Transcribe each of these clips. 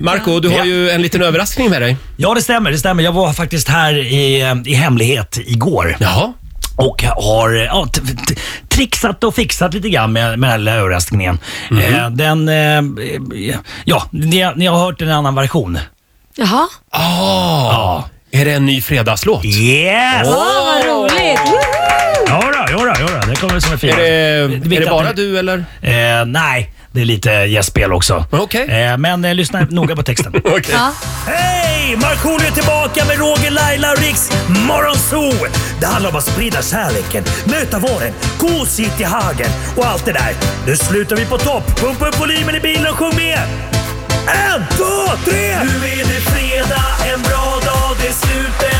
Marco, du har Ja. ju en liten överraskning med dig. Ja, det stämmer. Det stämmer. Jag var faktiskt här i, eh, i hemlighet igår. Jaha. Och har eh, ja, t- t- trixat och fixat lite grann med, med den här lilla överraskningen. Eh, den, eh, ja, ni, har- ni har hört en annan version. Jaha. Ah, Är det en ny fredagslåt? Yes! Åh, vad roligt! Jodå, jodå, jodå. Det kommer som en fin. Är det, är det bara du eller? Eh, nej, det är lite gästspel också. Okej. Eh, men eh, lyssna noga på texten. Okej. Ja. Hej! Markoolio är tillbaka med Roger, Laila och Riks Morgonzoo! Det handlar om att sprida kärleken, möta våren, gosigt i hagen och allt det där. Nu slutar vi på topp. Pumpa upp volymen i bilen och sjung med! En, två, tre! Nu är det fredag, en bra dag, det är slutet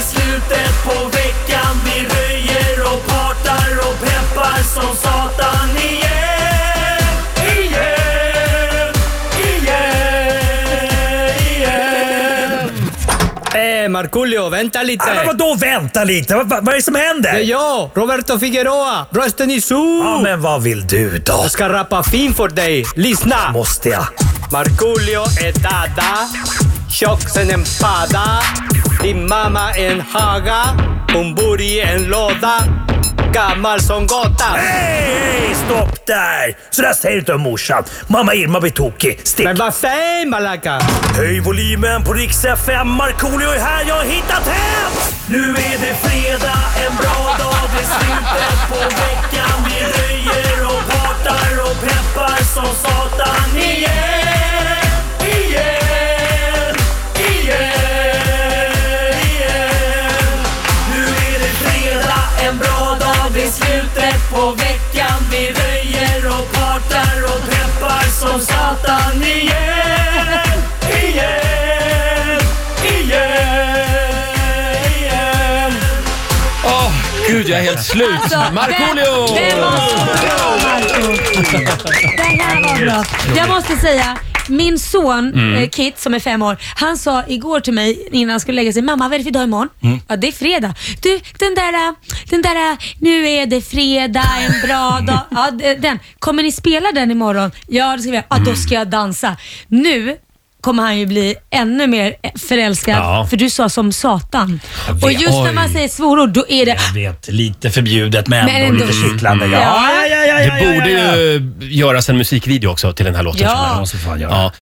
är slutet på veckan. Vi röjer och partar och peppar som satan igen. Igen, igen, igen. Eh, Markoolio, vänta lite. Men vadå vänta lite? Vad, vad, vad är det som händer? Det är jag, Roberto Figueroa, rösten i Zoo. Ja, men vad vill du då? Jag ska rappa fin för dig. Lyssna! Måste jag? Markoolio är dada, tjock sen en pada. Din mamma en haga, hon bor i en låda. Gammal som gatan. Hej, stopp där! Så där säger du inte om morsan. Mamma Irma blir tokig. Stick! Men vad säger Malaka? Höj volymen på Rix FM. Markoolio är här, jag har hittat hem! Nu är det fredag, en bra dag, det är slutet på veckan. På veckan. Vi röjer och partar och peppar som satan igen. Igen, igen, igen. Åh, gud, jag är helt slut. Alltså, Markoolio! Det, det var så bra Marco. Det här var bra. Jag måste säga, min son Mm. eh, Kit som är fem år, han sa igår till mig innan han skulle lägga sig, mamma vad är det för dag imorgon? Mm. Ja det är fredag. Du den där, den där, nu är det fredag, en bra dag. Ja d- den. Kommer ni spela den imorgon? Ja det ska vi göra. Ja då ska jag dansa. Nu kommer han ju bli ännu mer förälskad Ja. för du sa som satan. Vet. Och just när Oj. man säger svorord då är det Jag vet, lite förbjudet men, Men ändå ändå. lite kittlande. Ja, Ja. ja, ja, ja, ja, Det borde ja, ja. ju göras en musikvideo också till den här låten. Ja. jag. Det måste fan göra. Ja.